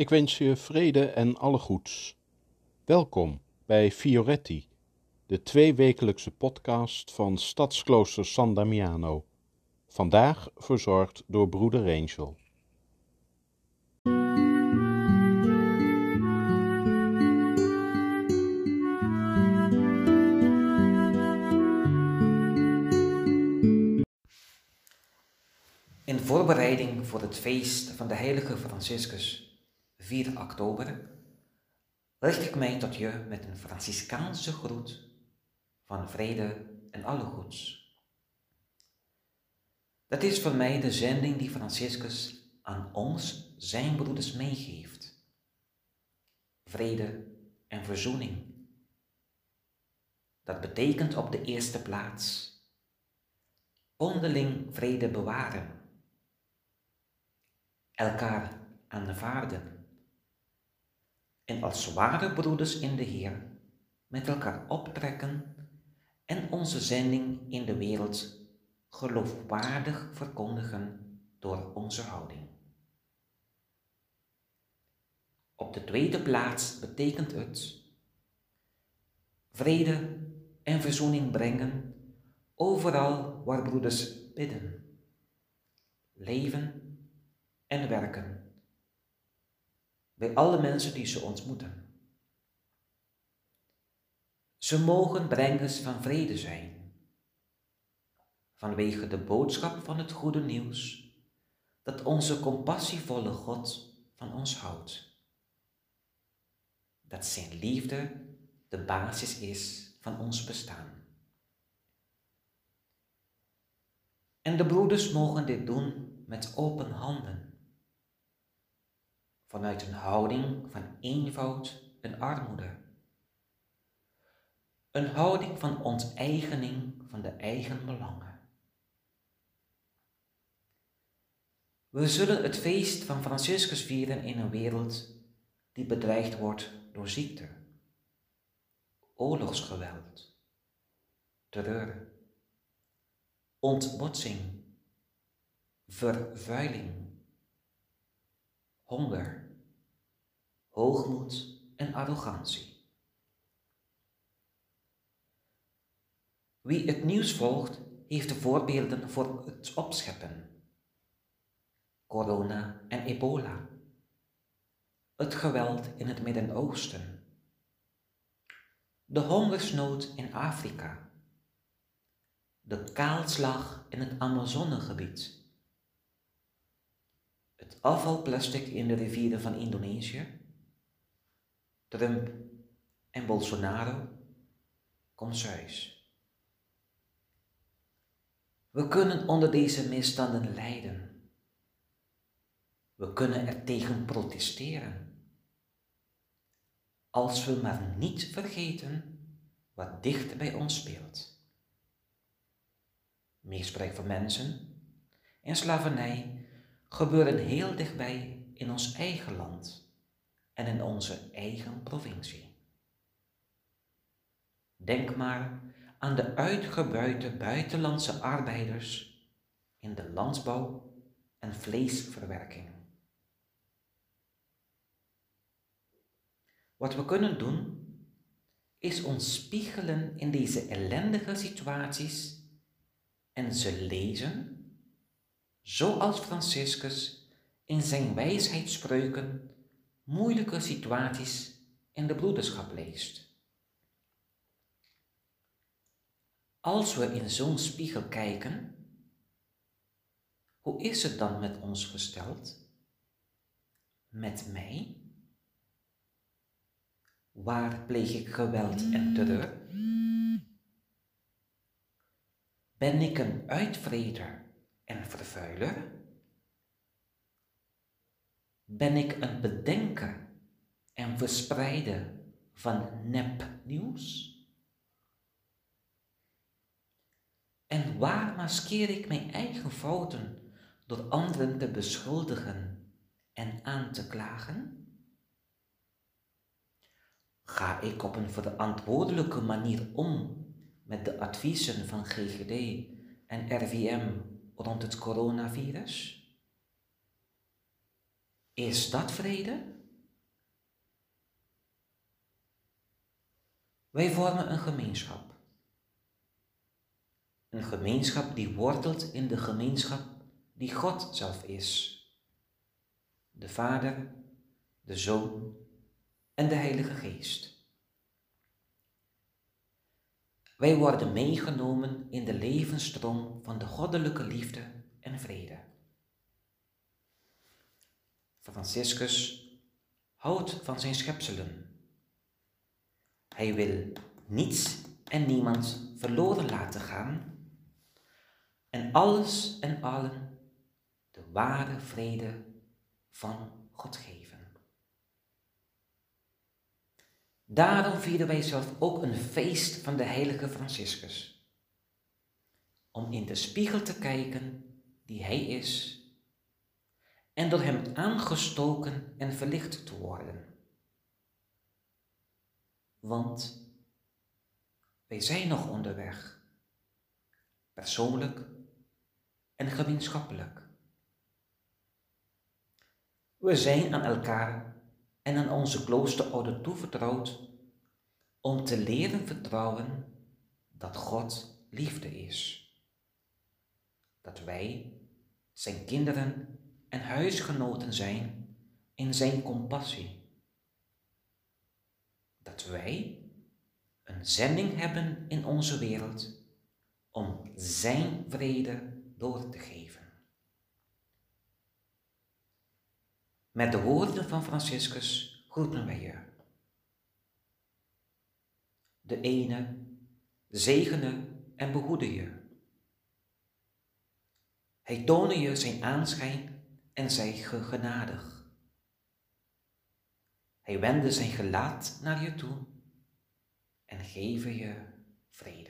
Ik wens je vrede en alle goeds. Welkom bij Fioretti, de tweewekelijkse podcast van Stadsklooster San Damiano. Vandaag verzorgd door broeder Angel. In voorbereiding voor het feest van de heilige Franciscus, 4 oktober, richt ik mij tot je met een Franciscaanse groet van vrede en alle goeds. Dat is voor mij de zending die Franciscus aan ons, zijn broeders, meegeeft. Vrede en verzoening. Dat betekent op de eerste plaats onderling vrede bewaren elkaar aanvaarden en als ware broeders in de Heer met elkaar optrekken en onze zending in de wereld geloofwaardig verkondigen door onze houding. Op de tweede plaats betekent het vrede en verzoening brengen overal waar broeders bidden, leven en werken. Bij alle mensen die ze ontmoeten. Ze mogen brengers van vrede zijn. Vanwege de boodschap van het goede nieuws dat onze compassievolle God van ons houdt. Dat zijn liefde de basis is van ons bestaan. En de broeders mogen dit doen met open handen vanuit een houding van eenvoud en armoede. Een houding van onteigening van de eigen belangen. We zullen het feest van Franciscus vieren in een wereld die bedreigd wordt door ziekte, oorlogsgeweld, terreur, ontbotsing, vervuiling honger, hoogmoed en arrogantie. Wie het nieuws volgt, heeft de voorbeelden voor het opscheppen. Corona en ebola. Het geweld in het Midden-Oosten. De hongersnood in Afrika. De kaalslag in het Amazonegebied het afvalplastic in de rivieren van Indonesië, Trump en Bolsonaro, thuis. We kunnen onder deze misstanden lijden. We kunnen er tegen protesteren. Als we maar niet vergeten wat dicht bij ons speelt. Misbruik van mensen en slavernij gebeuren heel dichtbij in ons eigen land en in onze eigen provincie. Denk maar aan de uitgebuite buitenlandse arbeiders in de landbouw en vleesverwerking. Wat we kunnen doen, is ons spiegelen in deze ellendige situaties en ze lezen zoals Franciscus in zijn wijsheidsspreuken moeilijke situaties in de broederschap leest. Als we in zo'n spiegel kijken, hoe is het dan met ons gesteld? Met mij? Waar pleeg ik geweld en terreur? Ben ik een uitvreder en vervuiler? Ben ik een bedenker en verspreider van nepnieuws? En waar maskeer ik mijn eigen fouten door anderen te beschuldigen en aan te klagen? Ga ik op een verantwoordelijke manier om met de adviezen van GGD en RVM rond het coronavirus? Is dat vrede? Wij vormen een gemeenschap. Een gemeenschap die wortelt in de gemeenschap die God zelf is. De Vader, de Zoon en de Heilige Geest. Wij worden meegenomen in de levensstroom van de goddelijke liefde en vrede. Franciscus houdt van zijn schepselen. Hij wil niets en niemand verloren laten gaan en alles en allen de ware vrede van God geven. Daarom vieren wij zelf ook een feest van de heilige Franciscus. Om in de spiegel te kijken die hij is en door hem aangestoken en verlicht te worden. Want wij zijn nog onderweg, persoonlijk en gemeenschappelijk. We zijn aan elkaar en aan onze kloosterorde toevertrouwd om te leren vertrouwen dat God liefde is. Dat wij, zijn kinderen en huisgenoten zijn in zijn compassie. Dat wij een zending hebben in onze wereld om zijn vrede door te geven. Met de woorden van Franciscus groeten wij je. De ene zegene en behoede je. Hij toonde je zijn aanschijn en zij genadig. Hij wendde zijn gelaat naar je toe en geven je vrede.